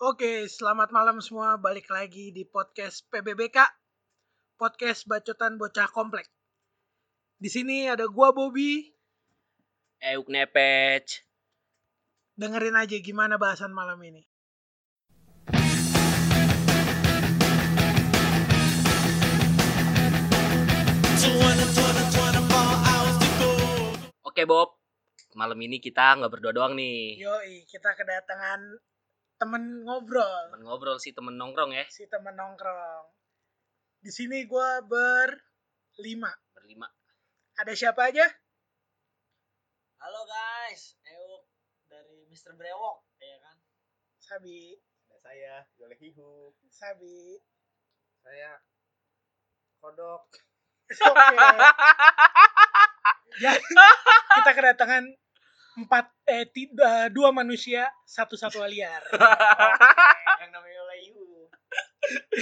Oke, selamat malam semua. Balik lagi di podcast PBBK. Podcast Bacotan Bocah Komplek. Di sini ada gua Bobby. Euk nepec. Dengerin aja gimana bahasan malam ini. Oke Bob, malam ini kita nggak berdua doang nih. Yoi, kita kedatangan temen ngobrol. Temen ngobrol sih, temen nongkrong ya. Si temen nongkrong. Di sini gua berlima. Berlima. Ada siapa aja? Halo guys, Euk dari Mr. Brewok, ya kan? Sabi, Ada saya, Yolehihu. Sabi. Saya Kodok. Oke. Jadi kita kedatangan empat eh tiga dua manusia satu satwa liar. Yang namanya Leyu.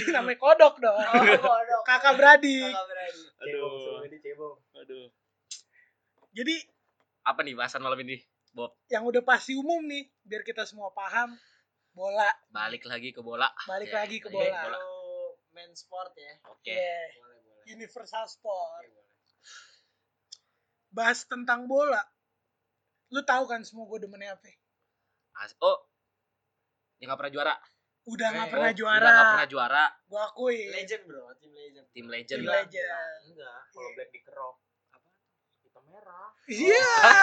Namanya kodok dong. Oh, kodok. Kakak beradik. Kakak beradik. Cebong, semua ini cebong. Aduh. Jadi Apa nih bahasan malam ini, Bob? yang udah pasti umum nih biar kita semua paham bola Balik lagi ke bola. balik Ya, lagi ke bola. bola. Main sport ya. Oke. Yeah, Boleh, boleh. universal sport. Boleh. Bahas tentang bola. Lu tahu kan semua gue demennya apa? As- oh, yang nggak pernah juara. Udah nggak Eh, pernah Oh, juara. Udah nggak pernah juara. Gua akui. Legend bro, tim legend. Tim legend. Tim lah. legend. Enggak, kalau black di kerok. Apa? Hitam merah. Iya.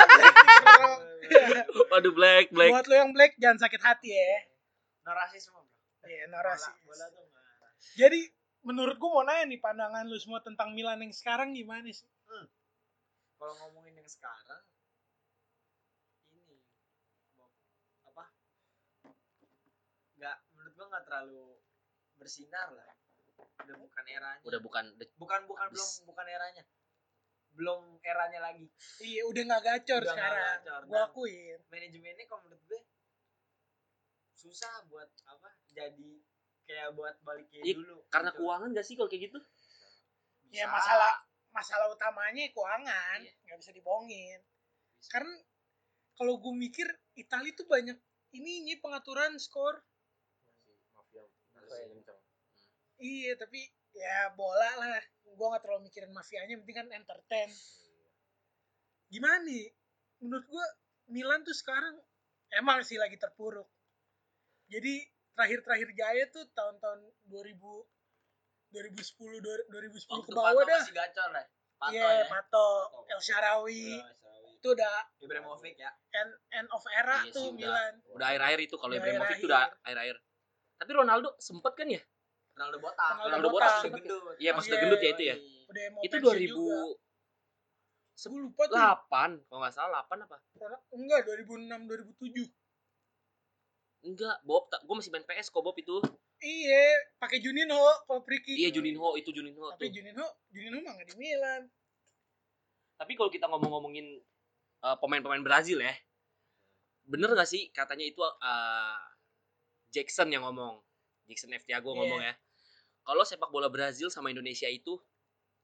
Waduh, black, black. Buat lo yang black jangan sakit hati ya. Narasi semua bro. Iya, narasi. Bola, bola Jadi menurut gua mau nanya nih pandangan lu semua tentang Milan yang sekarang gimana sih? Kalau ngomongin yang sekarang, ini Bob, apa? Gua nggak terlalu bersinar lah. Udah bukan eranya. Udah bukan bukan bukan belum bukan eranya. Belum eranya lagi. Iya, udah nggak gacor Udah sekarang. gacor, Gua dan- akuin. manajemennya kalau menurut gue susah buat apa jadi kayak buat balikin Iya, dulu karena gitu. keuangan gak sih kalau kayak gitu? Ya Bisa. masalah masalah utamanya keuangan, Iya. nggak bisa dibohongin. Karena kalau gue mikir Italia tuh banyak ini pengaturan skor. Kencang. Iya, tapi ya bola lah. Gue nggak terlalu mikirin mafianya, penting kan entertain. Gimana nih? Menurut gue Milan tuh sekarang emang sih lagi terpuruk. Jadi terakhir-terakhir jaya tuh tahun-tahun 2000 2010 2010 waktu ke bawah Pato dah. masih gacor lah Pato Iya, ya Pato, Pato. El Sharawi. Iya, Sawi. Itu udah Ibrahimovic ya end, end of era Iya tuh sih. Milan. Udah akhir-akhir itu kalau Ibrahimovic itu udah akhir-akhir. Tapi Ronaldo sempet kan ya? Ronaldo botak Ronaldo botak. Masih gendut Iya, pas Iya, udah gendut ya itu ya. Mau Itu pensiun 2008 juga. Gue lupa tuh. kalau nggak salah 8 apa? Enggak, 2006 2007. Enggak, Bob, gue masih main PS kok Bob itu. Iya, pakai Juninho kalau Priki. Iya Juninho itu Juninho Tapi tuh. Juninho, Juninho mah nggak di Milan. Tapi kalau kita ngomong-ngomongin uh, pemain-pemain Brazil ya, bener gak sih katanya itu uh, Jackson yang ngomong, Jackson F Thiago Iya. ngomong ya. Kalau sepak bola Brazil sama Indonesia itu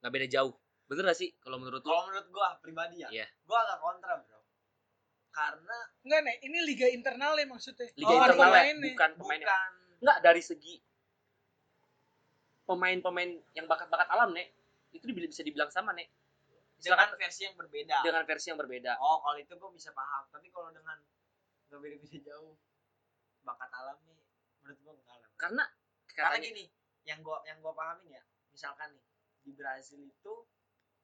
nggak beda jauh. Bener gak sih kalau menurut kalau menurut gua pribadi ya Iya. gua agak kontra bro karena Enggak, nih, ini liga internal ya maksudnya. Liga Oh, internal ya, pemainnya. bukan pemainnya. bukan Enggak dari segi pemain-pemain yang bakat-bakat alam nek itu bisa dibilang sama nek dengan Silakan versi yang berbeda dengan versi yang berbeda oh kalau itu gua bisa paham tapi kalau dengan nggak beda-beda jauh bakat alam nih menurut gua enggak lah karena karena katanya gini yang gua yang gua pahamin ya misalkan nih di Brazil itu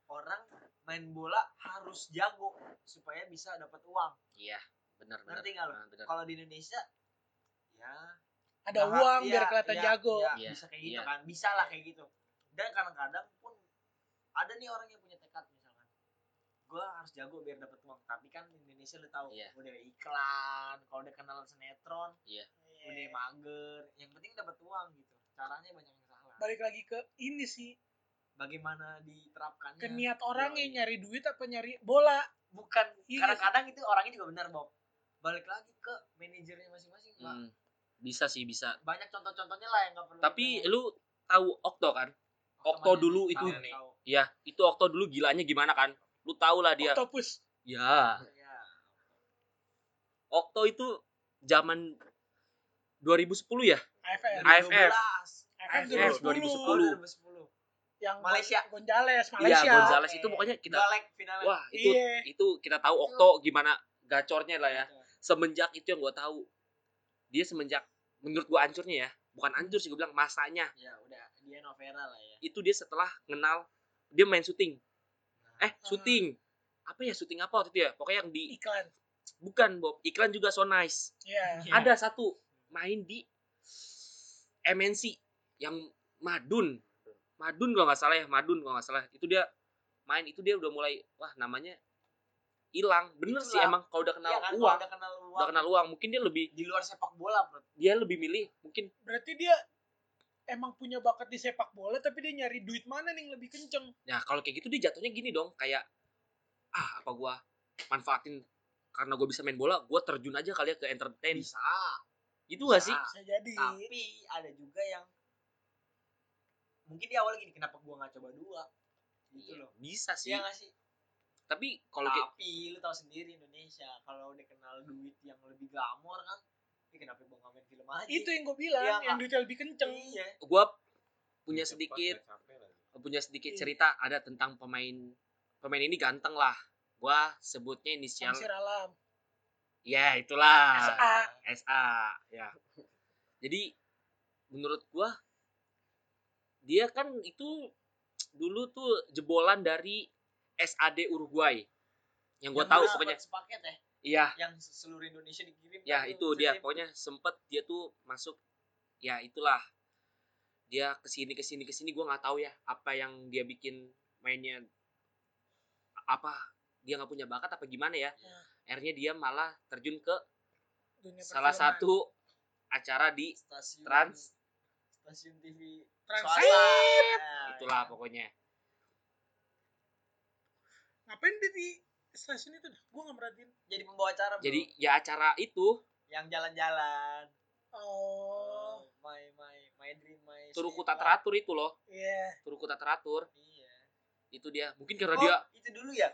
orang main bola harus jago supaya bisa dapat uang iya benar benar ngerti nggak lo Ah, benar. kalau di Indonesia ya Ada nah, uang iya, biar kelihatan iya, jago. iya, Iya, bisa kayak gitu iya. kan bisa lah kayak gitu dan kadang-kadang pun ada nih orang yang gua harus jago biar dapat uang tapi kan di Indonesia lu tahu Iya. udah iklan kalau udah kenal sinetron Iya. udah mager yang penting dapat uang gitu caranya banyak yang salah Balik lagi ke ini sih, bagaimana diterapkannya ke niat orang yang nyari duit apa nyari bola. bukan Iya. kadang-kadang itu orangnya juga benar Bob balik lagi ke manajernya masing-masing Pak. Hmm, bisa sih bisa banyak contoh-contohnya lah yang nggak perlu tapi kita- lu tahu Okto kan Okto mana? dulu Tahu, itu tahu. Iya, itu Okto dulu gilanya gimana kan? Lu tau lah dia. Octopus. Ya, Ya. Okto itu zaman 2010 ya AFF. AFF. AFF AFF 2010. 2010. Yang Malaysia. Gonzales, iya Malaysia. Gonzales Oke. itu pokoknya kita finalnya. wah itu Iya. itu kita tahu Okto gimana gacornya lah ya semenjak itu yang gue tahu dia semenjak menurut gue hancurnya ya bukan hancur sih gue bilang masanya Ya udah dia Novera lah ya. itu dia setelah kenal dia main syuting eh syuting apa ya syuting apa waktu itu ya pokoknya yang di Iklan. bukan Bob iklan juga so nice Iya. Iya. ada satu main di MNC yang Madun Madun kalau nggak salah ya Madun kalau nggak salah itu dia main itu dia udah mulai wah namanya hilang bener sih emang kalau udah kenal Iya kan, uang udah kenal uang. udah kenal uang mungkin dia lebih di luar sepak bola, bro. dia lebih milih mungkin Berarti dia emang punya bakat di sepak bola tapi dia nyari duit mana nih yang lebih kenceng. ya kalau kayak gitu dia jatuhnya gini dong kayak ah apa gua manfaatin karena gue bisa main bola gue terjun aja kali ya ke entertain Bisa. itu gak sih Bisa jadi. Tapi ada juga yang mungkin di awal gini kenapa gua nggak coba dua gitu Iya, loh. bisa sih Iya nggak sih? tapi kalau kayak Tapi lu tahu sendiri Indonesia kalau udah kenal duit yang lebih glamor kan, ya kenapa gua nggak main film aja? Itu yang gue bilang, Iya, yang duitnya lebih kenceng. Iya. gue punya sedikit punya sedikit Iya. cerita ada tentang pemain pemain ini ganteng lah gua sebutnya inisial Alam. ya itulah SA. SA ya jadi menurut gua dia kan itu dulu tuh jebolan dari SAD Uruguay yang gua Yang tahu pokoknya sepaket ya, iya yang seluruh Indonesia dikirim. ya kan itu dia pokoknya sempet dia tuh masuk ya itulah dia ke sini ke sini ke sini gue nggak tahu ya apa yang dia bikin mainnya apa dia nggak punya bakat apa gimana ya Ya. akhirnya dia malah terjun ke Dunia salah satu acara di stasiun Trans stasiun TV Trans. Ya, itulah ya. pokoknya Ngapain dia di stasiun itu? Gue nggak merhatiin. Jadi pembawa acara. bro. jadi ya acara itu yang jalan-jalan. Oh, my my my dream my Turuku sweet tak teratur itu loh iya. Turuku tak teratur Iya. itu dia mungkin karena Oh, dia itu dulu ya?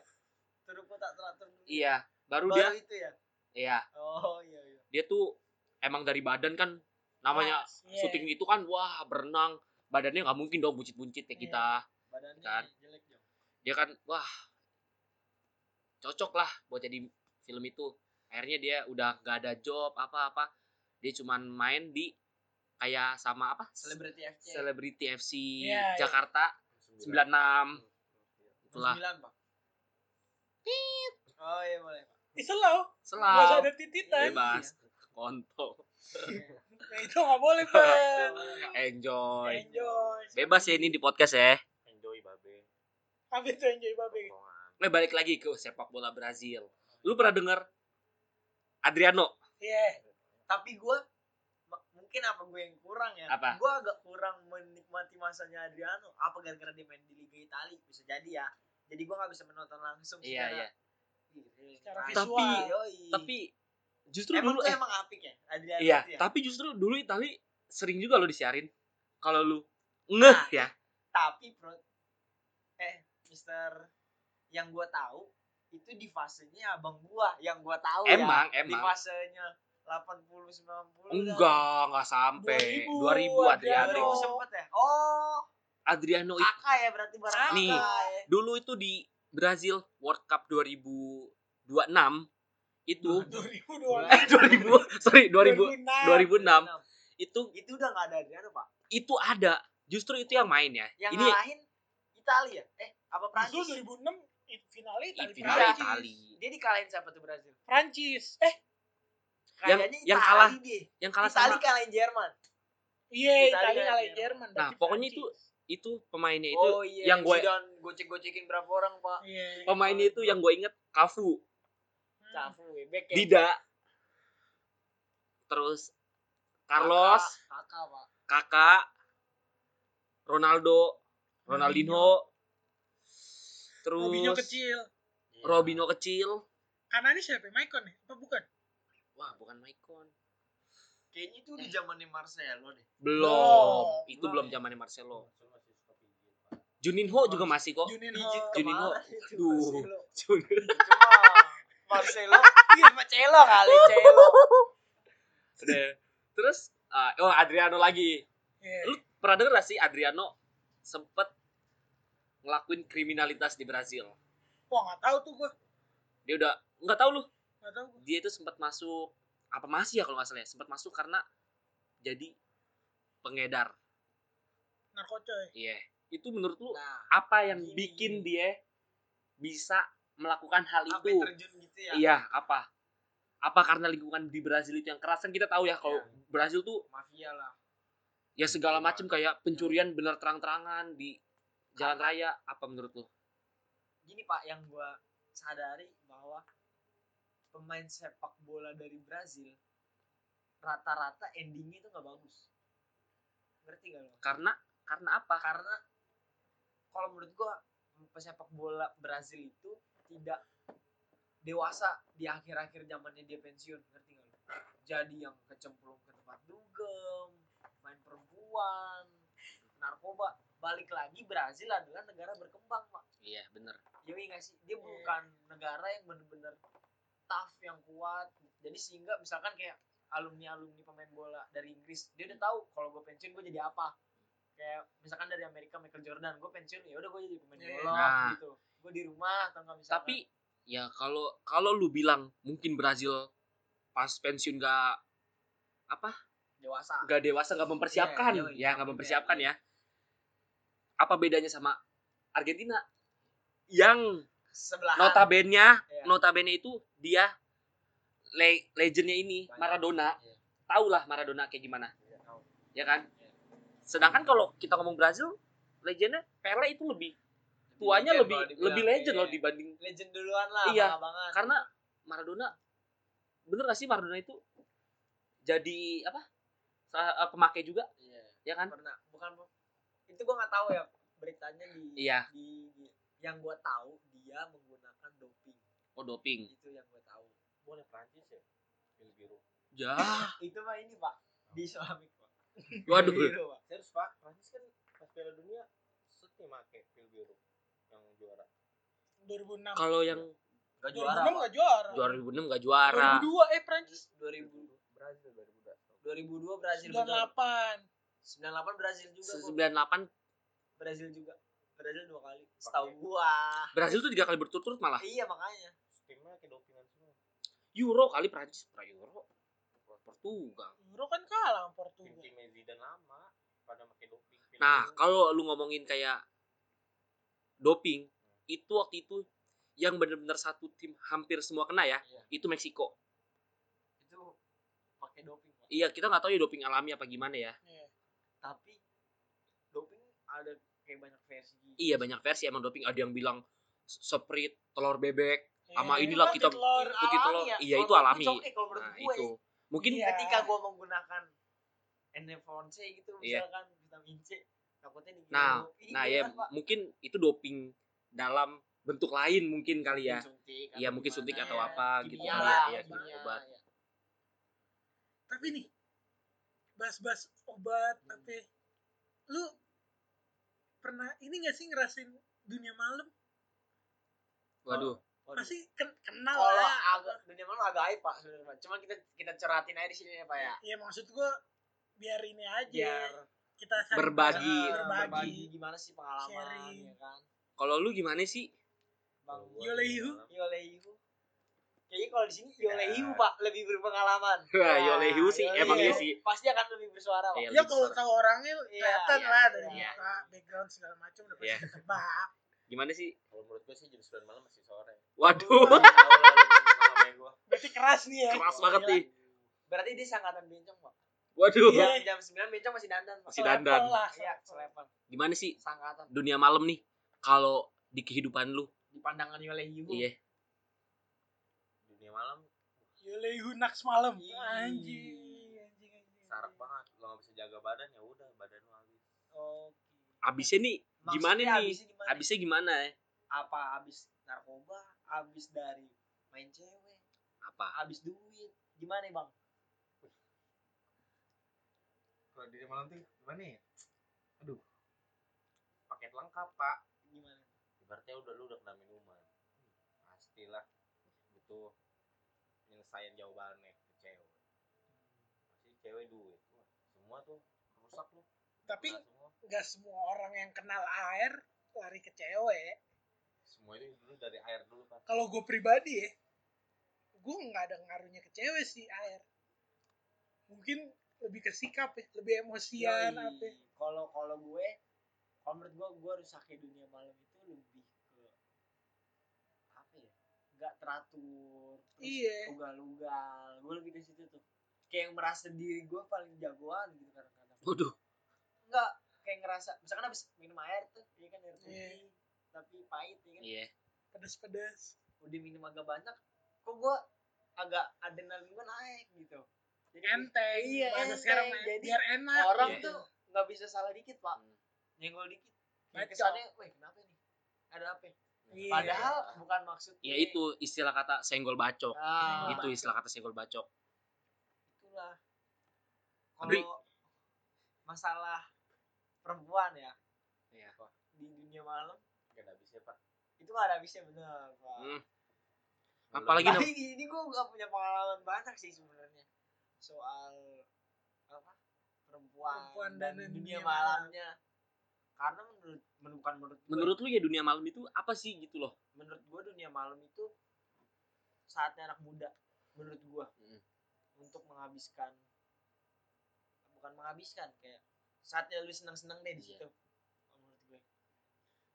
Turuku tak teratur dulu. iya baru, Baru dia itu ya? iya Oh iya iya. dia tuh emang dari badan kan namanya Pas, iya. syuting itu kan wah berenang badannya nggak mungkin dong buncit-buncit kayak Iya. kita Badannya Kan. jelek dong. dia kan wah cocok lah buat jadi film itu akhirnya dia udah gak ada job apa-apa dia cuman main di kayak sama apa Celebrity FC. Celebrity FC Iya, iya. Jakarta 96 itulah Sembilan, Pak. Oh iya boleh, Pak. Ih, selalu. Nggak usah selalu ada tititan. bebas kontol Nah, itu nggak boleh, Pak. Iya, boleh, Pak. enjoy Enjoy. bebas ya ini di podcast ya enjoy babe Apa itu enjoy babe? Potongan. Nah, balik lagi ke sepak bola Brazil lu pernah denger Adriano Iya. Tapi gua mungkin apa gue yang kurang ya? Apa? Gua agak kurang menikmati masanya Adriano. Apa gara-gara dia main di Liga Italia? Bisa jadi ya. Jadi gua nggak bisa menonton langsung iya secara iya Secara visual. Tapi- Yoi. tapi justru emang dulu eh, emang apik ya Adriano iya ya? tapi justru dulu Itali sering juga lo disiarin kalau lu ngeh Nah, ya tapi bro eh Mister yang gua tahu itu di fasenya abang gua yang gua tahu Emang, ya di emang. fasenya 80 90 enggak enggak sampai. 2000, 2000 Adriano. Adriano. 2000 sempet ya? Oh. Adriano itu kakak ya berarti barang Nih. ya. dulu itu di Brazil World Cup 2026 itu 2002. eh 2000 sorry 2000 2006 itu itu udah nggak ada Adriano pak? itu ada. Justru itu yang main ya. Yang ini ngalahin Italia. Eh apa Prancis? 2006 it- finalnya Itali final Prancis. Itali dia dikalahin siapa tuh Brazil? Prancis. Eh, Yang- kayaknya yang Itali kalah dia yang kalah Itali sama kalahin Jerman. Iya Itali Itali ngalahin Jerman. Nah, pokoknya Prancis. itu pemainnya itu oh iya yang gue gocek-gocekin berapa orang pak? Iya. pemainnya itu yang gue inget Cafu. Hmm. Cafu bebek ya Dida. Terus Carlos. Kakak, kakak pak. Kakak Ronaldo. Ronaldinho terus Robinho kecil. Robinho kecil Kanannya siapa? Maicon ya? Apa bukan? wah bukan Maicon kayaknya itu di zamannya Marcelo deh belum Belum. itu Belum ya? zamannya Marcelo Marcelo. Juninho juga masih kok Juninho. Juninho. Duh. Marcelo Marcelo iya sama Celo kali Celo Udah. terus Ah, oh Adriano lagi. Iya. Lu pernah denger gak sih Adriano sempet ngelakuin kriminalitas di Brazil? Wah nggak tahu tuh gue. Dia udah nggak tahu lu. Nggak tahu. gua. Dia itu sempat masuk apa masih ya kalau nggak salah ya? Sempat masuk karena jadi pengedar. Narkocoy. Iya. Itu menurut lu nah apa yang Gini. bikin dia bisa melakukan hal itu? terjun gitu ya Iya, apa? Apa karena lingkungan di Brazil itu yang keras kan kita tahu ya kalau Iya. Brazil tuh mafia lah ya segala macam kayak pencurian bener terang-terangan di jalan raya apa menurut lu? gini pak yang gua sadari bahwa pemain sepak bola dari Brazil rata-rata endingnya itu nggak bagus ngerti gak lo Karena karena apa? karena kalau menurut gua pesepak bola Brazil itu tidak dewasa di akhir-akhir zamannya dia pensiun ngerti gak lo jadi yang kecemplung ke tempat dugem main perempuan narkoba balik lagi Brazil adalah negara berkembang pak. Iya, bener. Iya nggak sih? Dia Iya. bukan negara yang bener-bener tough yang kuat. Jadi sehingga misalkan kayak alumni alumni pemain bola dari Inggris dia udah tahu kalau gue pensiun gue jadi apa. Kayak misalkan dari Amerika Michael Jordan gue pensiun ya udah gue jadi pemain Iya. bola Nah. gitu. Gue di rumah atau nggak misalkan. Tapi ya kalau kalau lu bilang mungkin Brazil pas pensiun gak apa? Dewasa. Gak dewasa gak mempersiapkan. Iya, iya, ya iya, nggak iya, mempersiapkan iya. ya apa bedanya sama Argentina yang sebelahan notabene Iya. notabene itu dia le legendnya ini Banyak. Maradona Iya. tau lah Maradona kayak gimana Iya, tahu. ya kan Iya. sedangkan kalau kita ngomong Brazil legendnya Pele itu lebih tuanya lebih dibilang. lebih legend Iya. loh dibanding legend duluan lah Iya, abang-abangan. karena Maradona bener gak sih Maradona itu jadi apa eh, pemakai juga iya. ya kan pernah bukan itu gue nggak tahu ya beritanya di Iya. di, di- yang gue tahu dia menggunakan doping oh doping itu yang gue tahu Bukan Prancis ya? Pil biru. ya itu mah ini pak di Islamik pak waduh Biru, Pak. Serius Pak, Prancis kan pas Piala Dunia set nih make pil biru yang juara. 2006. kalau yang Gak 2006 juara Pak. nggak juara. juara 2006 gak juara 2002 eh Prancis 2000 Brazil 2002. 2002 Brazil betul 98. 98 Brazil juga kok. 98 Brazil juga. Brazil dua kali. Setahu gua. Brazil tuh tiga kali berturut-turut malah? Iya makanya. Timnya kayak dopingan semua. Euro kali Prancis pra Euro. Portugal. Euro kan kalah sama Portugal. Tim-tim Zidane lama pada pakai doping. nah kalau lu ngomongin kayak doping itu waktu itu yang bener-bener satu tim hampir semua kena ya Iya. itu Meksiko. Itu pakai doping iya kita nggak tahu ya doping alami apa gimana ya. Iya. Tapi doping ada kayak banyak versi gitu. iya banyak versi emang doping ada yang bilang seprit telur bebek Sama Eh, inilah kan kita- telur. putih telur ya. iya itu alami menurut nah gue itu mungkin Iya. ketika gue menggunakan NF1C gitu Iya. misalkan vitamin C takutnya nah doping, nah ya kan, mungkin itu doping dalam bentuk lain mungkin kali ya Iya mungkin suntik ya. atau apa gitu ya, iya, kimia, kimia obat. ya. Tapi nih bahas-bahas obat Hmm. tapi lu pernah ini gak sih ngerasin dunia malam? waduh Waduh. Pasti ken- kenal kalau lah. agak dunia malam agak aib pak sebenarnya. Cuman kita kita ceratin aja di sini ya pak ya. Ya maksud gua biar ini aja. Biar kita Berbagi. berbagi. berbagi gimana sih pengalaman Sharing. ya kan. kalau lu gimana sih Bang Yolehu. Yolehu. Kayaknya kalau di sini Yolehu pak lebih berpengalaman. Wah, Yolehu sih, Yolehu emang iya sih. Pasti akan lebih bersuara pak. Iya. Ya kalau tahu orangnya kelihatan iya, lah dari iya. muka, background segala macam udah pasti Iya. ketebak. gimana sih Kalau menurut gue sih jam 9 malam masih sore. waduh. Berarti keras nih ya. Keras banget nih. Berarti dia sangkatan bencong pak. waduh Iya. Jam jam 9 bencong masih dandan pak. Masih dandan. Iya selevel. gimana sih Sangkatan. dunia malam nih kalau di kehidupan lu Di pandangan Yolehu. iya Dunia malam Yolehu naks malam. Ih. Anjing. Anjing anjing. sarak banget. Lo gak bisa jaga badan ya udah badan lo habis. Oke. abisnya nih gimana Maksudnya nih abisnya gimana? abisnya gimana ya apa abis narkoba abis dari main cewek apa abis duit gimana bang Kalau dunia malam tuh gimana ya? Aduh. Paket lengkap pak. gimana Ibaratnya udah lu udah kena minuman. Pastilah butuh penyelesaian jawabannya ke cewek. Pasti cewek duit. Wah, tuh rusak lu tapi semua. nggak semua orang yang kenal air lari ke cewek semua ini dulu dari air dulu kan kalau gue pribadi ya gue nggak ada ngaruhnya ke cewek sih air mungkin lebih ke sikap ya lebih emosian Yoi. apa ya. kalau kalau gue kalau menurut gue gue rusaknya dunia malam itu lebih ke apa ya nggak teratur terus Iya. ugal-ugal gue lebih ke situ tuh kayak yang merasa diri gue paling jagoan gitu kadang-kadang Waduh. enggak kayak ngerasa misalkan habis minum air tuh iya kan air putih Iya. tapi pahit ya kan Iya. pedes-pedes udah minum agak banyak kok gue agak adrenalin gue naik gitu jadi enteng Iya, enteng. sekarang Jadi biar enak orang Iya. tuh nggak bisa salah dikit pak Hmm. nyenggol dikit kesannya weh kenapa nih ada apa Iya. padahal bukan maksudnya Ya itu istilah kata senggol bacok. ah, itu istilah kata senggol bacok. itulah kalau masalah perempuan ya Iya. di dunia malam gak ada habisnya pak itu gak ada habisnya bener pak Hmm. Apalagi Tapi nam- ini gue gak punya pengalaman banyak sih sebenarnya soal apa perempuan, Perempuan dan, dan dunia, dunia malamnya. Karena menurut men- bukan menurut gue, menurut lu ya dunia malam itu apa sih gitu loh? menurut gue dunia malam itu saatnya anak muda menurut gue Hmm. untuk menghabiskan bukan menghabiskan kayak saatnya lu seneng-seneng deh di Iya. situ menurut gue.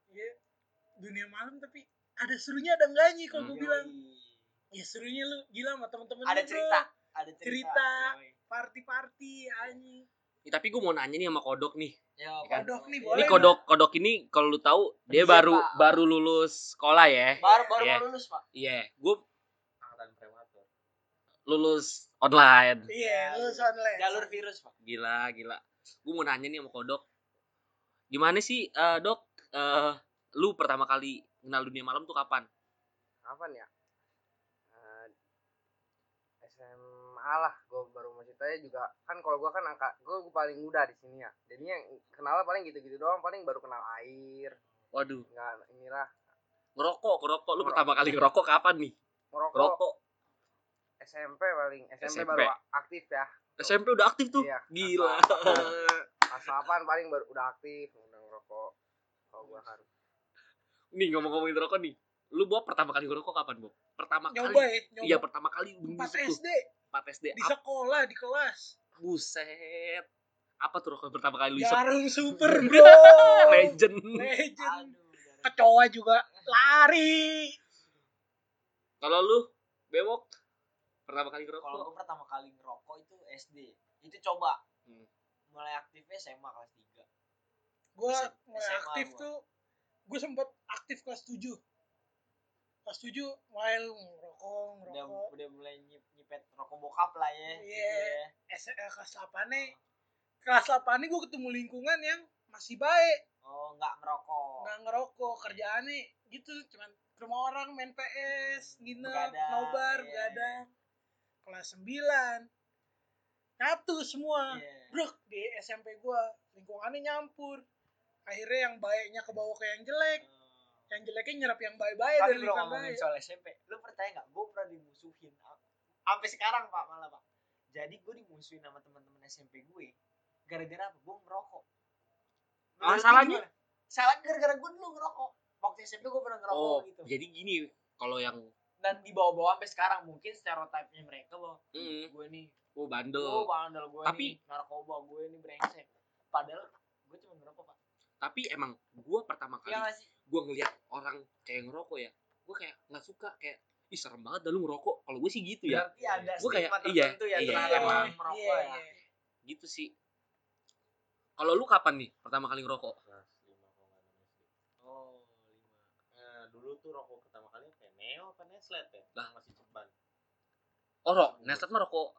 Iya. dunia malam tapi ada serunya ada enggaknya kalau Hmm. gue bilang ya serunya lu gila sama temen-temen ada lu, bro. cerita, ada cerita. Cerita. Yoi. party-party anjing Ya, tapi gue mau nanya nih sama kodok nih. Ya, kan? Kodok nih, Iya. boleh Ini kodok kodok ini kalau lu tahu dia Pendiam, baru Pak. baru lulus sekolah ya. Baru baru Iya. mau lulus pak. Iya, gue angkatan prematur lulus online. iya lu online Jalur virus pak. Gila, gila. Gue mau nanya nih sama kodok. Gimana sih, eh, dok? eh, lu pertama kali kenal dunia malam tuh kapan? kapan ya Eh, SMA lah gue baru ceritanya juga kan kalau gue kan angka gue paling muda di sini ya jadi yang kenal paling gitu-gitu doang paling baru kenal air Waduh, nggak inilah ngerokok, ngerokok. Lu Ngerokok. pertama kali ngerokok kapan nih? merokok Ngerokok. SMP paling SMP, SMP. baru aktif ya SMP udah aktif tuh. Iya, Gila. pas 8 paling baru udah aktif udah ngerokok kalau gue kan nih ngomong-ngomongin rokok nih. Lu Bob pertama kali ngerokok kapan, Bob? Pertama nyoba kali. ya nyoba Iya, pertama kali tuh. SD 4 SD. di sekolah di kelas Buset. Apa tuh rokok pertama kali lu isep? jarum super bro Legend. legend Aduh. kecoa juga lari Kalau lu bewok pertama kali Kalau ngerokok? gue pertama kali ngerokok itu SD. Itu coba. Hmm. Mulai aktifnya SMA kelas 3. gue S- mulai SMA aktif gua. tuh gue sempet aktif kelas 7 kelas 7 mulai lu ngerokok Udah ngerokok udah mulai nyip, nyipet rokok bokap lah ya. gitu Iya. ya. S- eh, kelas 8 nih kelas 8 nih gue ketemu lingkungan yang masih baik Oh, enggak ngerokok. nggak ngerokok kerjaannya gitu cuman ke rumah orang main PS nginep Begadang, nobar iya. begadang kelas 9 nyatu semua Iya. bro di SMP gua lingkungannya nyampur akhirnya yang baiknya ke bawah ke yang jelek Oh. yang jeleknya nyerap yang baik-baik dari bro ngomongin baik soal SMP, lu percaya nggak? Gue pernah dimusuhin, sampai sekarang pak malah pak. Jadi gue dimusuhin sama teman-teman SMP gue, gara-gara apa? Gue ngerokok. Menurut Masalahnya? Salah gara-gara gue dulu ngerokok. Waktu SMP gue pernah ngerokok Oh, gitu. jadi gini, kalau yang Dan dibawa-bawa sampai sekarang mungkin stereotipnya mereka bahwa Mm. gue nih, oh oh bandel. bandel gue Tapi- nih, narkoba gue nih brengsek. Padahal gue cuma ngerokok pak. Tapi emang gua pertama kali Iya nggak sih? gua ngeliat orang kayak ngerokok ya, gua kayak nggak suka kayak ih serem banget dah lu ngerokok. Kalau gue sih gitu ya. Berarti ada Gua kayak, iya, ya iya, emang. merokok Iya, ya. iya. Gitu sih. Kalau lu kapan nih pertama kali ngerokok? Oh, lima. nah dulu tuh rokok pertama kali apa ya? neo apa neslet ya Lah. masih ceban Oh, rok. Neslet mah rokok.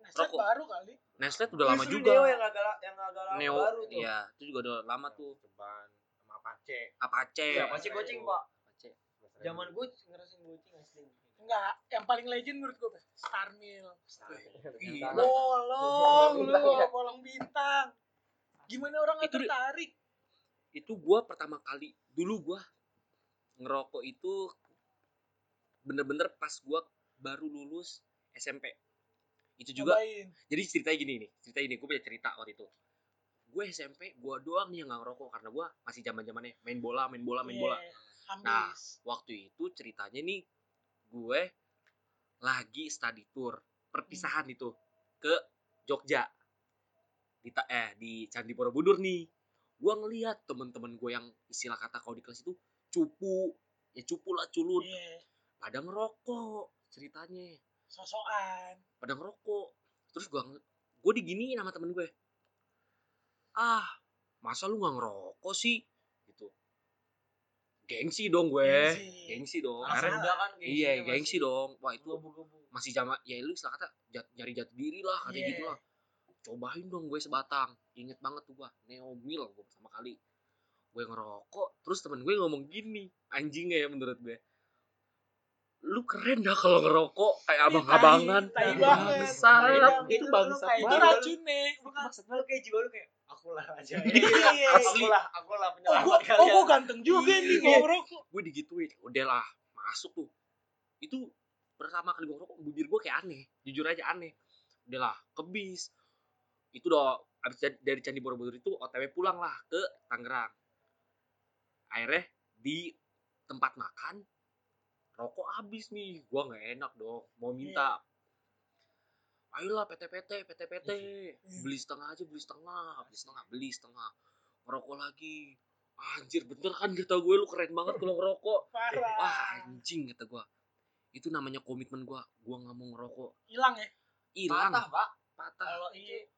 Neslet Rokok. baru kali Neslet udah lama Justru juga. Neo yang agak yang agak lama Neo, baru tuh. iya, itu juga udah lama tuh. ceban sama apache Apache. Iya, masih goceng, Pak. Zaman gue ngerasain goceng SD. enggak yang paling legend menurut gua Starmil Gila. bolong lu Bintang ya? bolong bintang. Gimana orang nggak Itu tertarik? Itu gua pertama kali dulu gua ngerokok itu bener-bener pas gua baru lulus SMP. itu juga Cobain. jadi ceritanya gini nih cerita ini gue punya cerita waktu itu. Gue SMP gue doang nih yang nggak ngerokok karena gue masih zaman zamannya main bola main bola main bola Nah, Ambis. waktu itu ceritanya nih gue lagi study tour perpisahan Hmm. itu ke Jogja. Di eh di Candi Borobudur nih. Gue ngeliat temen-temen gue yang istilah kata kalau di kelas itu cupu. Ya cupu lah culun. Iya, pada ngerokok ceritanya. Sosokan. pada ngerokok. Terus gue gue diginiin sama temen gue. Ah masa lu nggak ngerokok sih gengsi dong gue Gengsi. gengsi dong Akhirnya- muda kan iya gengsi dong wah itu Gebu-gebu. masih zaman ya lu istilah kata jat- nyari jati diri lah katanya Iya. gitu lah cobain dong gue sebatang inget banget tuh gua neomil gue pertama kali gue ngerokok terus temen gue ngomong gini anjingnya ya menurut gue lu keren dah kalau ngerokok kayak Ih, abang-abangan besar Tai itu banget. Itu banget racunnya. Bukan maksud lu kayak jiwa lu kayak aku lah aja. Iya, Asli. Aku lah, aku lah Oh, penyelamat gua, oh, kalian. gua ganteng juga Iya. nih kalau ngerokok. gue digituin udahlah masuk tuh itu pertama kali gue ngerokok bibir gue kayak aneh jujur aja aneh udahlah ke bis itu udah abis dari- dari Candi Borobudur itu otw pulang lah ke Tangerang akhirnya di tempat makan rokok habis nih gua nggak enak dong mau minta ayolah PT-PT PT-PT beli setengah aja beli setengah beli setengah beli setengah ngerokok lagi anjir bener kan kata gue lu keren banget kalau ngerokok Parah. wah anjing kata gue itu namanya komitmen gue gue nggak mau ngerokok Hilang ya. hilang Patah, Pak. patah Kalau Iya. itu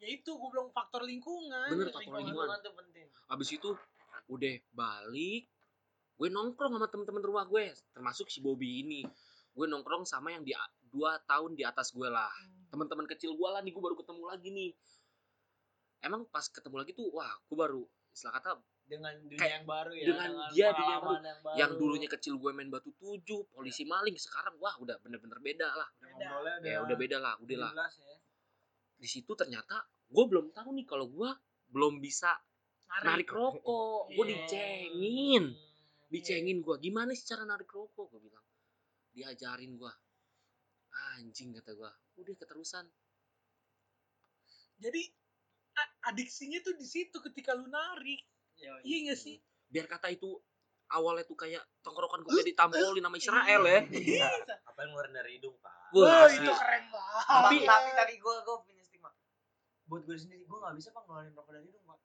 Ya itu gua bilang faktor lingkungan. Bener, faktor lingkungan. lingkungan tuh penting. habis itu udah balik gue nongkrong sama temen-temen rumah gue termasuk si Bobby ini gue nongkrong sama yang di dua tahun di atas gue lah. Hmm. teman-teman kecil gue lah nih gue baru ketemu lagi nih. Emang pas ketemu lagi tuh wah gue baru istilah kata Dengan dunia Kayak yang baru ya. dengan dia dunia yang pengalaman yang baru. yang dulunya kecil gue main batu tujuh polisi maling sekarang wah udah bener-bener beda lah. Udah, ya udah beda lah udah lah. 17 ya. di situ ternyata gue belum tahu nih kalau gue belum bisa narik rokok. Gue Iya. dicengin. Dicengin gue gimana sih cara narik rokok? Gue bilang. Diajarin gue anjing kata gue udah keterusan Jadi adiksinya tuh di situ ketika lu narik. Yoi. Iya gak sih? biar kata itu awalnya tuh kayak tongkrokan gue ditampolin sama Israel ya Iya. Apa yang ngeluarin dari hidung, Pak? Wah, itu keren banget. Tapi tapi tapi gue gue punya stigma. Buat gue sendiri gue nggak bisa pak ngeluarin rokok dari hidung pak.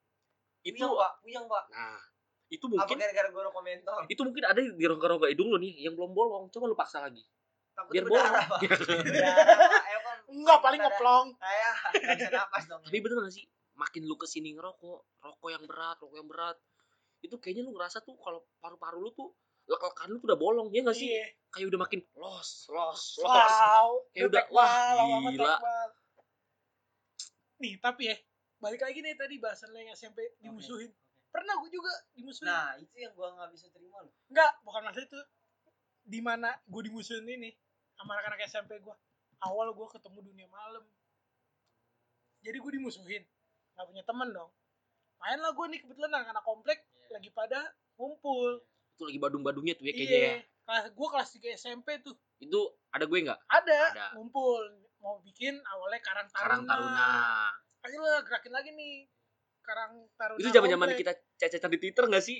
itu Puyeng pak, puyeng pak. nah itu Apa mungkin gara-gara gue rokok mentol? itu mungkin ada di rongga-rongga hidung lo nih yang belum bolong coba lu paksa lagi Biar bolong berdarah pak. Ayo kan. Enggak, paling Berdarah. ngeplong. Kayak nggak bisa napas dong. tapi bener gak sih makin lu ke sini ngerokok rokok yang berat rokok yang berat itu kayaknya lu ngerasa tuh kalau paru-paru lu tuh lek-lekan lu tuh udah bolong ya gak sih Iya. kayak udah makin los los los Wow. Kayak udah, wah, gila. Nih, tapi ya balik lagi nih tadi bahasan lo yang SMP dimusuhin. Pernah gue juga dimusuhin. Nah itu yang gue nggak bisa terima loh. Enggak, bukan maksud itu. Di mana gue dimusuhin ini sama anak-anak SMP gue. Awal gue ketemu dunia malam. Jadi gue dimusuhin. Gak punya temen dong. Main lah gue nih kebetulan anak-anak komplek lagi pada ngumpul. itu lagi badung-badungnya tuh ya kayaknya ya Iya. Kelas, gue kelas 3 SMP tuh. itu ada gue nggak Ada, Ada. ngumpul. Mau bikin awalnya Karang Taruna. Karang Taruna Ayo lah gerakin lagi nih. Karang Taruna. itu zaman zaman kita cacat di Twitter gak sih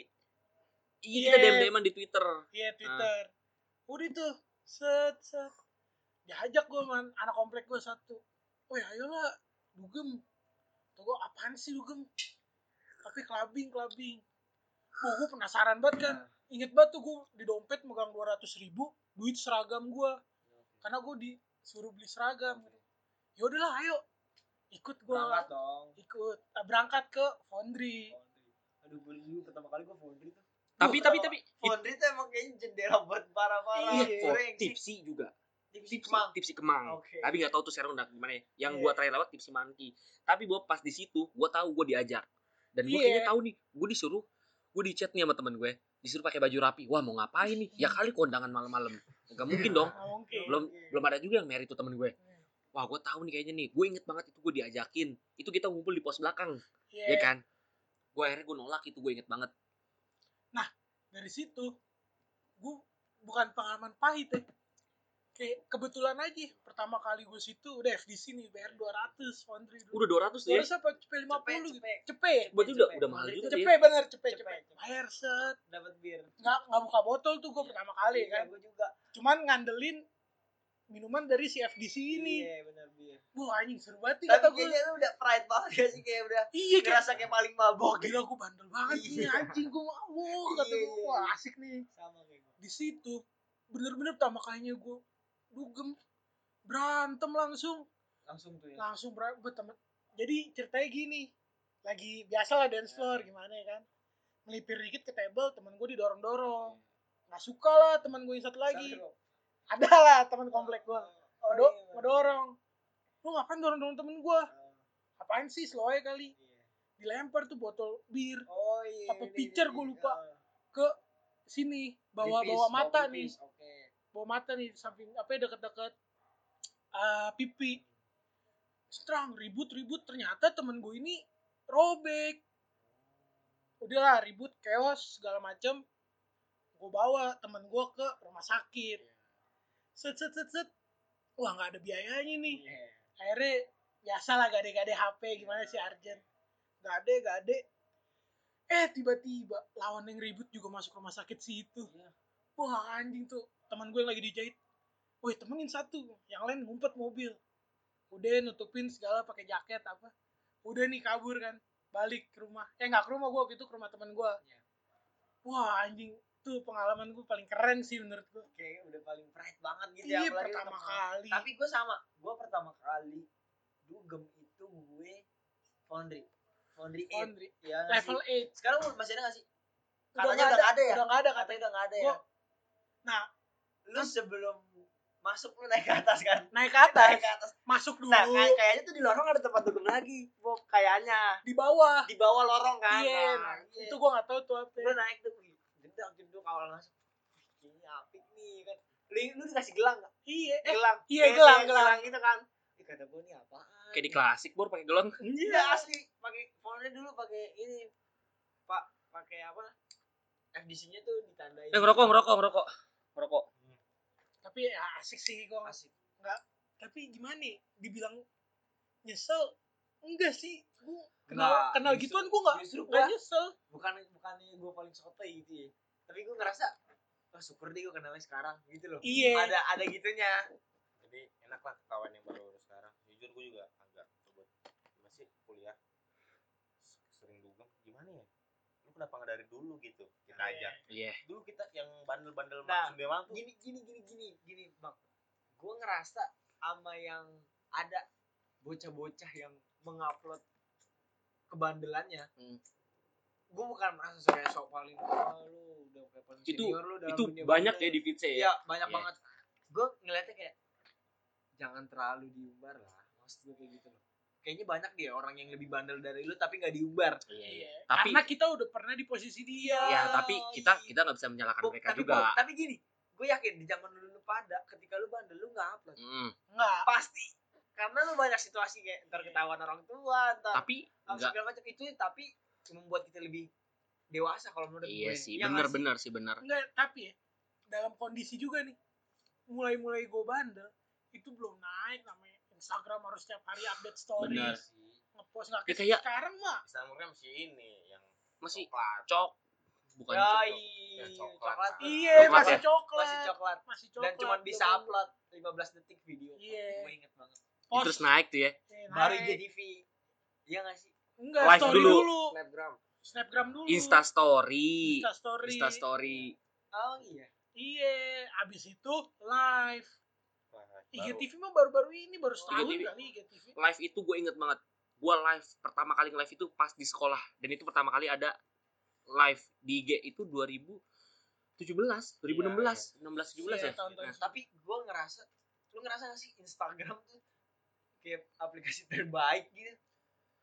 iya Iya. kita dem deman di Twitter Iya Twitter. Udah tuh set set. Diajak gue man anak komplek gue satu. Woi ayolah dugem. Tuh gue apaan sih dugem? Tapi kelabing kelabing. Gue gue penasaran banget kan. Ingat banget tuh gue di dompet megang 200 ribu duit seragam gue. Karena gue disuruh beli seragam. Ya udahlah ayo. Ikut gue. Berangkat dong. Ikut. Ah, berangkat ke Foundry. Aduh gue dulu pertama kali gue foundry tuh. Tapi tapi tapi Foundry tuh emang kayaknya jendela buat para-para. iya Iya. Brengsek. tipsi juga Tipsi tipsi kemang. tipsi kemang Oke. tapi nggak tahu tuh sekarang udah gimana ya yang Iya. gua terakhir lewat tipsi monkey tapi gua pas di situ gua tahu gua diajak dan gua Iya. kayaknya tahu nih gua disuruh gua di chat nih sama temen gue disuruh pakai baju rapi wah mau ngapain nih ya kali kondangan malam-malam nggak mungkin dong Nggak mungkin. belum belum ada juga yang merit tuh temen gue wah gue tahu nih kayaknya nih gue inget banget itu gue diajakin itu kita ngumpul di pos belakang Iya. ya kan gue akhirnya gue nolak itu gue inget banget dari situ gue bukan pengalaman pahit ya kayak kebetulan aja pertama kali gue situ udah FDC nih bayar 200 Foundry dulu. Udah 200 tuh ya. 200 apa cepet 50 Cepet, gitu. cepet. Cepet. Berarti udah Cepet. udah mahal juga tuh ya. Cepet bener cepet Cepet, cepet. cepet. Bayar set. dapat bir Nggak nggak buka botol tuh gue pertama kali Iya, kan. gue juga Cuman ngandelin minuman dari si FDC ini. iya benar bir Wah anjing seru banget nih tapi kata gue. kayaknya lu udah pride banget ya sih kayak udah Iya kayak ngerasa kayak paling mabok. Gila gue bandel banget nih Iya. anjing gue mabuk kata Iya, gue iya, wah iya. asik nih. Sama kayak gue di situ bener-bener pertama kalinya gue dugem berantem langsung. Langsung tuh ya. Langsung berantem jadi ceritanya gini lagi biasa lah dance floor gimana ya kan. Melipir dikit ke table temen gue didorong dorong nggak suka lah temen gue yang satu lagi. Sampai ada lah teman komplek gue oh, Ngedo- iya, ngedorong lu ngapain dorong dorong temen gue Ah, apaan sih slow aja kali? Iya. dilempar tuh botol bir. Oh iya Apa iya, pitcher iya, gua iya. lupa. Ah. ke sini bawa Pipis, bawa mata pipis, nih. bawa mata nih samping apa ya deket-deket. Ah, pipi. Strong ribut-ribut. Ternyata temen gue ini robek. Udahlah ribut chaos segala macem. Gue bawa temen gue ke rumah sakit set set set set. Wah nggak ada biayanya nih. Iya. akhirnya biasa lah gade-gade HP gimana sih Arjen? Gade gade eh tiba-tiba lawan yang ribut juga masuk rumah sakit situ. Iya. wah anjing tuh. Teman gue yang lagi dijahit. Woi temenin satu. Yang lain ngumpet mobil. Udah nutupin segala pakai jaket apa. Udah nih kabur kan. Balik ke rumah. Eh nggak ke rumah gue waktu itu ke rumah teman gue Iya. wah anjing tuh pengalaman gue paling keren sih menurut gue kayak udah paling pride banget gitu iya ya apalagi pertama kali. Tapi gue sama gue pertama kali dugem itu gue foundry. Foundry eight. Laundry. ya level sih? 8 sekarang masih ada gak sih? Udah Katanya udah nggak ada ya? udah nggak ada katanya. udah nggak ada ya? Gua- nah lu sebelum masuk lu naik ke atas kan? Naik ke atas. Naik ke atas. Masuk dulu. nah kayak kayaknya tuh di lorong ada tempat dugem lagi. Bok, kayaknya. Di bawah. Di bawah lorong kan? Iya Nah, nah, itu gue nggak tahu tuh apa. Gue naik tuh jedang jeduk awal masuk. Ini apik nih kan. Lu, lu dikasih gelang gak? iya. Eh gelang. iya, gelang, kayak gelang. gitu kan. Ih, kata gue nih apaan? Kayak di klasik bor pakai gelong. Iya asli. Pakai fontnya dulu pakai ini. Pak pakai apa? FDC-nya tuh ditandain. Eh ngerokok ngerokok ngerokok. Ngerokok. tapi ya asik sih gue asik. Tapi gimana nih? Dibilang nyesel? Enggak sih. Gue kenal Nggak, kenal justru- gituan gue nggak justru nggak gua- nyesel. bukan bukannya gue paling sotoy gitu ya tapi gue ngerasa wah syukur deh gue kenalnya sekarang gitu loh. Iya. Ada ada gitunya. Jadi enak lah kawan yang baru sekarang. Jujur gue juga agak buat masih kuliah? Sering dugem. Gimana ya? Lu kenapa nggak dari dulu gitu? Kita aja Iya. dulu kita yang bandel-bandel Nah, maksud Dewan tuh. gini gini gini gini gini bang. Gue ngerasa sama yang ada bocah-bocah yang mengupload kebandelannya Hmm. gue bukan merasa kayak sok paling wah lu udah Itu- senior lu dalam Itu dunia banyak bandel." ya di Iya ya. banyak Iya. banget gue ngeliatnya kayak jangan terlalu diumbar lah maksud gue kayak gitu loh kayaknya banyak dia orang yang lebih bandel dari lu tapi nggak diumbar Iya, iya. Iya. Tapi karena kita udah pernah di posisi dia ya tapi kita iya. kita nggak bisa menyalahkan Bu- mereka tapi juga. Bu, tapi gini gue yakin di zaman dulu lu pada ketika lu bandel lu nggak upload Mm, nggak pasti karena lu banyak situasi kayak ntar ketahuan orang tua ntar tapi segala macam itu tapi membuat kita lebih dewasa kalau menurut iya gue sih Iya nggak bener-bener sih bener. enggak tapi ya dalam kondisi juga nih mulai mulai gue bandel itu belum naik namanya Instagram harus setiap hari update story Benar. ngepost nggak Ya, kayak kayak- sekarang mah Instagramnya masih ini yang Masih coklat cok bukan ya cok. iya Ya, coklat. coklat iya Coklat masih ya? coklat masih coklat masih coklat dan cuma bisa upload 15 detik video Iya. gue inget banget post. Terus naik tuh ya. Eh, baru naik. IGTV iya gak sih enggak Live story dulu. dulu. snapgram snapgram dulu. Insta story. Insta story. Insta story. oh iya. Iya abis itu live. IGTV mah baru-baru ini baru setahun IGTV. kali IGTV Live itu gue inget banget. Gue live pertama kali live itu pas di sekolah. Dan itu pertama kali ada live di IG itu 2017, 2016, 16 17 Iya, ya. tahun-tahun. Nah, tapi gue ngerasa lu ngerasa gak sih Instagram tuh kayak aplikasi terbaik gitu?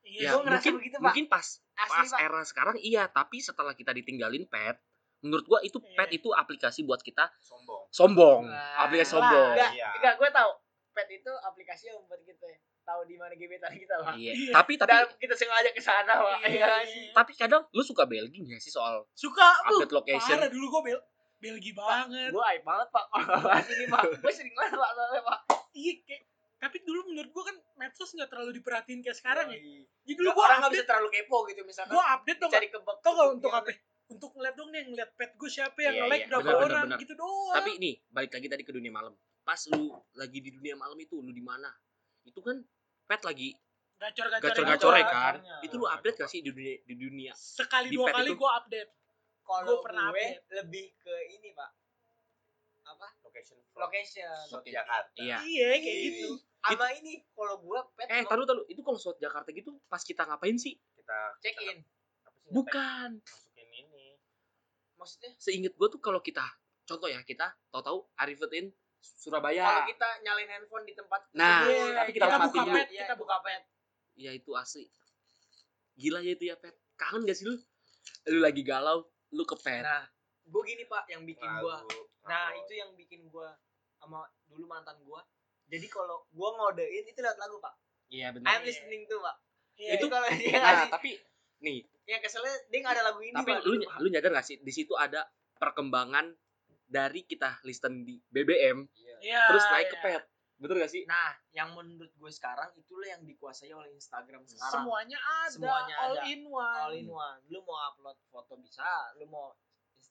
Ya, gua ngerasa mungkin begitu, Pak. mungkin pas asli pas pak era sekarang iya, tapi setelah kita ditinggalin pet, menurut gua itu pet Iya. itu aplikasi buat kita sombong sombong, Wah, aplikasi lah. sombong. enggak Iya. enggak gue tahu pet itu aplikasi yang membuat kita tahu di mana gebetan kita pak Iya. Iya. Tapi tapi dan kita sengaja ke sana pak Iya, Iya tapi kadang lu suka belging ya sih soal suka update location. parah dulu gue bel Belgi banget Gue hype banget pak ini pak. Gue sering banget pak soalnya pak. iya kayak tapi dulu menurut gua kan medsos nggak terlalu diperhatiin kayak sekarang ya jadi dulu gua orang nggak bisa terlalu kepo gitu misalkan. gua update dong cari kebak. tau gak untuk apa untuk ngeliat dong nih ngeliat pet gue siapa yang Iya, nge-like iya. berapa Bener, bener, orang bener. gitu doang Tapi nih, balik lagi tadi ke dunia malam. Pas lu lagi di dunia malam itu, lu di mana? Itu kan pet lagi gacor-gacor gacor-gacornya gitu. kan. Itu lu update gak sih di dunia di dunia? sekali Di dua kali gua update Kalau Gua pernah gue update. lebih ke ini pak. Apa? Location Location. Slot Jakarta Iya. iya kayak Iya. gitu Sama ini kalau gue pet Eh, taruh taruh. Itu kalau slot Jakarta gitu pas kita ngapain sih? kita check in. Bukan. masukin ini Maksudnya Seinget gua tuh kalau kita contoh ya, kita tahu-tahu Arifetin Surabaya. kalau kita nyalain handphone di tempat Nah, tersebut, tapi kita kita harus buka pet Iya, kita buka pet Ya itu asli. Gila ya itu ya, Pet. Kangen gak sih lu? Lu lagi galau, lu ke pet. Nah, gue gini pak yang bikin gue Nah, itu yang bikin gua sama dulu mantan gua. Jadi kalau gua ngodein itu lewat lagu, Pak. Iya I'm benar. listening tuh, Pak. Iya, Itu kalau dia Nah, ngasih tapi nih, yang keselnya dia nggak ada lagu ini, tapi Pak. lu dulu, Pak. lu nyadar gak sih di situ ada perkembangan dari kita listen di BBM iya, terus naik ke iya. pet. Betul gak sih? Nah, yang menurut gue sekarang itulah yang dikuasai oleh Instagram sekarang. semuanya ada Semuanya all ada. in one All in one. Lu mau upload foto bisa, lu mau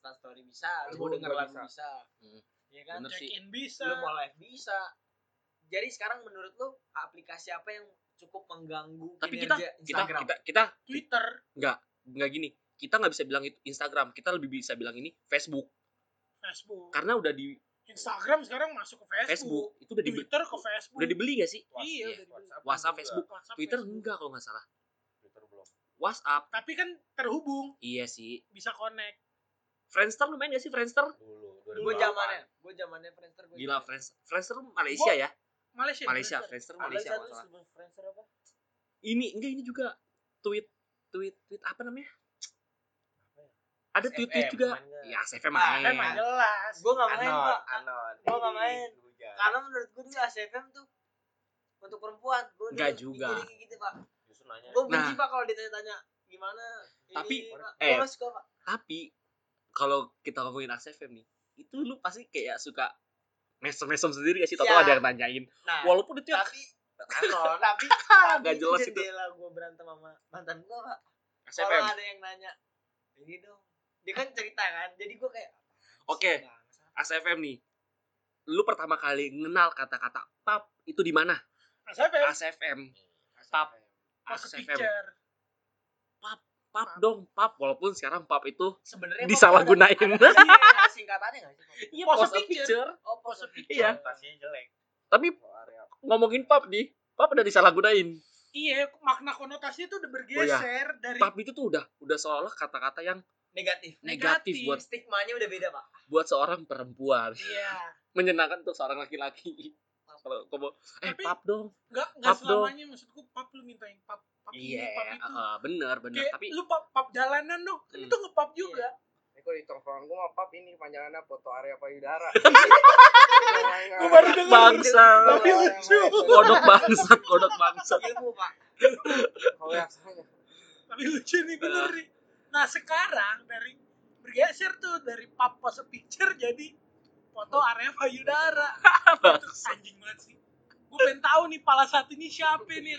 Insta story bisa, lu mau denger lagu bisa. bisa. Hmm. Iya kan? Bener check sih. in bisa Lu mau live bisa. Jadi sekarang menurut lu aplikasi apa yang cukup mengganggu Tapi kita kinerja kita Instagram? kita kita Twitter nggak gini. Kita nggak bisa bilang itu Instagram, kita lebih bisa bilang ini Facebook. Facebook Karena udah di Instagram sekarang masuk ke Facebook, Facebook, itu udah dibeli, Twitter ke Facebook udah dibeli gak sih? WhatsApp, iya, udah dibeli. WhatsApp, juga. Facebook, WhatsApp, Twitter Facebook. enggak kalau nggak salah. Twitter belum WhatsApp, tapi kan terhubung iya sih. bisa connect Friendster lu main gak sih Friendster? dulu Gue zamannya, gue zamannya Friendster gue. Gila Friends, Friendster Malaysia ya? Malaysia Malaysia, Friendster. Friendster Malaysia sebelum Friendster apa? Ini enggak ini juga tweet tweet tweet apa namanya? Ada tweet tweet SFM, juga. Ya, SFM Ah, main. Emang jelas Gue nggak main, Pak. anon Gua nggak main. Karena menurut gue dulu ACFM tuh untuk perempuan. Gue Nggak juga. Gitu, Pak. justru nanya Gue benci, Nah. Pak, kalau ditanya-tanya gimana. Tapi, eh. Gua. Tapi kalau kita ngomongin SFM nih, itu lu pasti kayak suka mesem-mesem sendiri gak sih? Tau Ya. ada yang nanyain. Nah, Walaupun itu tapi anon, tapi Nggak tapi jelas itu jendela gue berantem sama mantan gue, Pak. Kalau ada yang nanya, ini dong. Dia kan cerita kan, jadi gue kayak Oke. SFM nih. Lu pertama kali kenal kata-kata pap itu di mana? ACFM ASFM. Pap. ASFM. Pap dong, pap. Walaupun sekarang pap itu sebenarnya Disalahgunain. Ada, ada singkatannya nggak sih? Iya Pose picture. picture. Oh, pose picture. Iya. Jelek Tapi ngomongin pap nih, pap udah disalahgunain. iya makna konotasi itu udah bergeser dari Pap itu tuh udah udah seolah kata-kata yang Negatif. negatif buat Stigmanya udah beda, Pak. buat seorang perempuan. iya Menyenangkan untuk seorang laki-laki. Kalau kamu eh Tapi- pap dong. nggak nggak Pap dong. selamanya maksudku pap lu minta yang pap pap ini Iya, pap itu heeh, bener bener. kayak Tapi lu pap pap jalanan dong kan Hmm. itu ngepap juga Ini kalau di tongkrongan gue mah pap ini panjangannya foto area payudara. Gue baru denger. bangsa. Tapi lucu. Kodok bangsat, kodok bangsat. Ilmu, Pak. Kalau yang sana. tapi lucu nih bener nih nah sekarang dari bergeser tuh dari pap pose picture jadi foto area payudara itu anjing banget sih gue pengen tahu nih pala saat ini siapa nih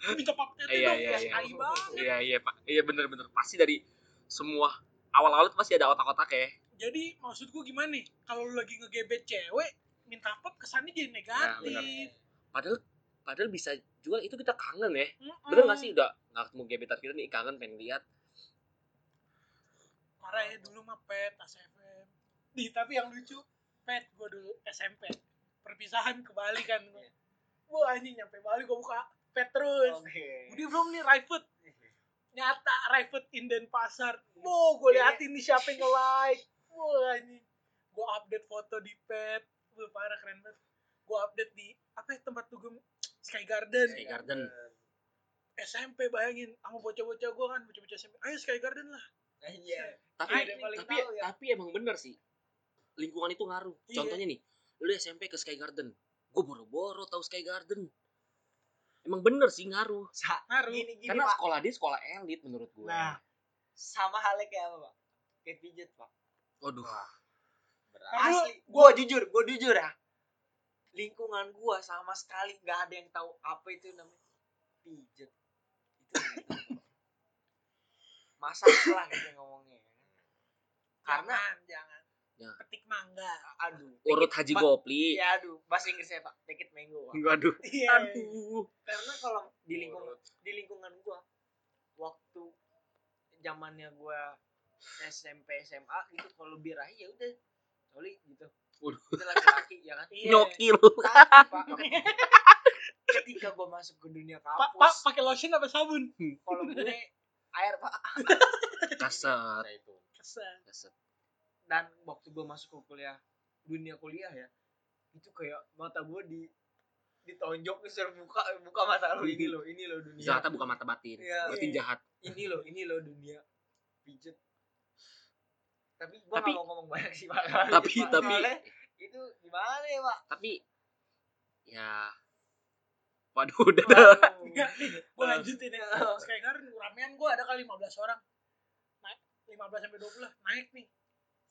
Gua minta pap tete Iya, dong iya, ya iya. banget Iya iya pak, iya bener bener. Pasti dari semua awal-awal tuh pasti ada otak-otak ya. jadi maksud gue gimana nih kalau lu lagi ngegebet cewek minta pap kesannya jadi negatif Padahal padahal bisa juga itu kita kangen ya. Mm-mm. Bener gak sih udah nggak ketemu gebetan kita nih kangen pengen lihat. parah ya dulu mah pet ACFM di tapi yang lucu pet gue dulu SMP perpisahan ke Bali kan gue gue anjing nyampe Bali gue buka pet terus. Oke. Budi belum nih Raifut nyata Raifut Inden Pasar. Wow gue liatin nih siapa yang nge-like. Wah anjing. Gue update foto di pet. Gue parah keren banget. Gue update di apa ya tempat dugem? Sky Garden. Sky Garden. SMP bayangin. Sama bocah-bocah gue kan bocah-bocah SMP ayo Sky Garden lah. Iya. Tapi tapi tahu ya. tapi emang bener sih. Lingkungan itu ngaruh. Iya. Contohnya nih, lu SMP ke Sky Garden. Gue boro-boro tahu Sky Garden. Emang bener sih ngaruh. Sa ngaruh gini gini, Karena Pak. sekolah dia sekolah elit menurut gue. Nah, sama halnya kayak apa, Pak? Kayak pijet, Pak. Waduh. Karena asli gua jujur gua jujur ya lingkungan gua sama sekali nggak ada yang tahu apa itu namanya pijet itu masalah gitu ngomongnya ya. karena jangan, jangan. Ya. Petik mangga. aduh Urut Haji ba- Gopli. ya aduh bahasa Inggrisnya pak dikit mango Pak. Waduh. Iya. Aduh. karena kalau di lingkungan di lingkungan gua waktu zamannya gua SMP SMA gitu kalau birahi ya udah coli gitu Waduh. itu laki-laki ya kan Iya. Nyokil. Tapi, Pak, ketika gua masuk ke dunia kampus Pak pakai lotion apa sabun? kalau gue air pak Kasar. Itu. Kesan. Kasar. Dan waktu gue masuk ke kuliah dunia kuliah ya itu kayak mata gue di ditonjok disuruh buka buka mata lo ini lo ini lo dunia Jahatnya bukan mata batin. Iya. Batin jahat. ini lo ini lo dunia pijet tapi gue Tapi- gak mau ngomong banyak sih pak Tapi Pak, tapi soalnya itu gimana ya pak tapi ya Waduh, udah dah. Waduh. Enggak, nih, gue lanjutin ya. Sekarang ramean gue ada kali 15 orang. Naik 15 sampai 20 naik nih.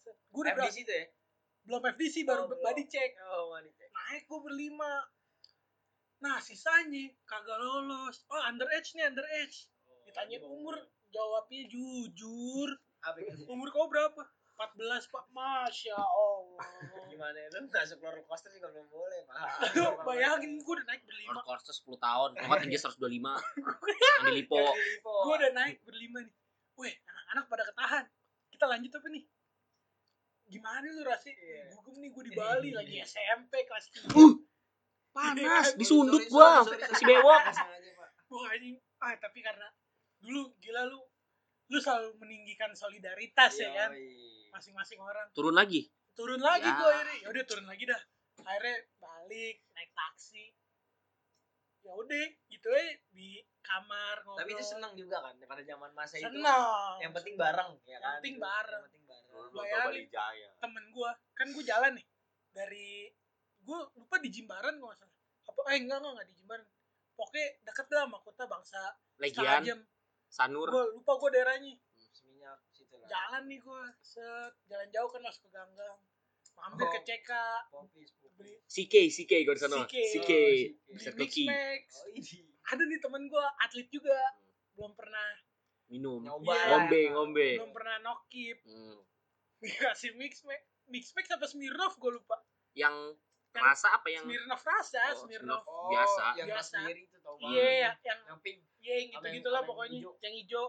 Gue udah FD berapa? situ ya belum FDC baru Oh, belum. body check. oh wanita Naik gue berlima. Nah sisanya kagak lolos. Oh underage nih underage. Ditanyain umur jawabnya jujur. apa itu Umur kau berapa? 14 pak. Masya Allah. gimana itu masuk roller coaster juga belum boleh pak Aduh, bayangin gue udah naik berlima. Roller coaster 10 tahun. Kalau nggak tinggi 125. Yang Lipo. Gue udah naik berlima nih. Weh, anak-anak pada ketahan. Kita lanjut apa nih? Gimana lu rasanya? Iya. Gugum nih gue di Bali lagi SMP kelas 3. Uh, Panas, disundut gua. Si bewok. Wah anjing. Ah, tapi karena dulu gila lu lu selalu meninggikan solidaritas ya kan masing-masing orang Turun lagi. turun lagi Ya. gua akhirnya ya udah turun lagi dah akhirnya balik naik taksi ya udah gitu aja di kamar ngobrol tapi itu seneng juga kan pada zaman masa itu senang yang penting bareng ya Yang kan penting bareng. yang penting bareng Dulu Bayangin. temen gua kan gua jalan nih dari gua lupa di Jimbaran nggak salah apa eh enggak enggak enggak di Jimbaran pokoknya deket lah sama kota bangsa Legian, jam Sanur. gua lupa gua daerahnya seminyak situ lah jalan nih gua set jalan jauh kan masuk ke ganggang mampir ke Oh. CK popis beli CK, CK gue di sana. CK. CK. beli mix max oh ini ada nih temen gua atlet juga belum pernah Minum. nyoba Iya. Ngombe, ngombe. belum pernah nokip Hmm. Dikasih mix max mix max apa Smirnoff gua lupa Yang Yang rasa apa yang Smirnoff rasa Oh, Smirnoff Oh, Biasa. yang Biasa. itu tau banget. iya yang yang yang pink iya yang Sama gitu yang- gitulah yang pokoknya hijau. yang hijau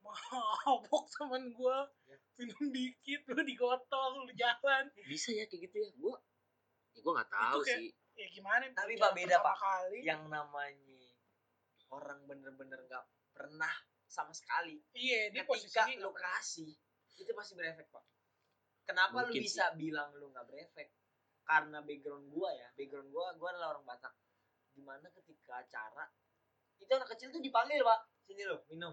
mabok temen gua Ya. minum dikit lu digotong lu jalan bisa ya kayak gitu ya? Gua ya gua nggak tahu kayak- sih. ya gimana Tapi, yang Pak, beda, Pak. kali yang namanya orang bener-bener nggak pernah sama sekali iya dia ketika posisinya lu kasih itu pasti berefek pak. Kenapa lu Mungkin bisa bilang lu nggak berefek? Karena background gua ya. Background gua gua adalah orang Batak. Di mana ketika acara itu anak kecil tuh dipanggil pak. Sini lo minum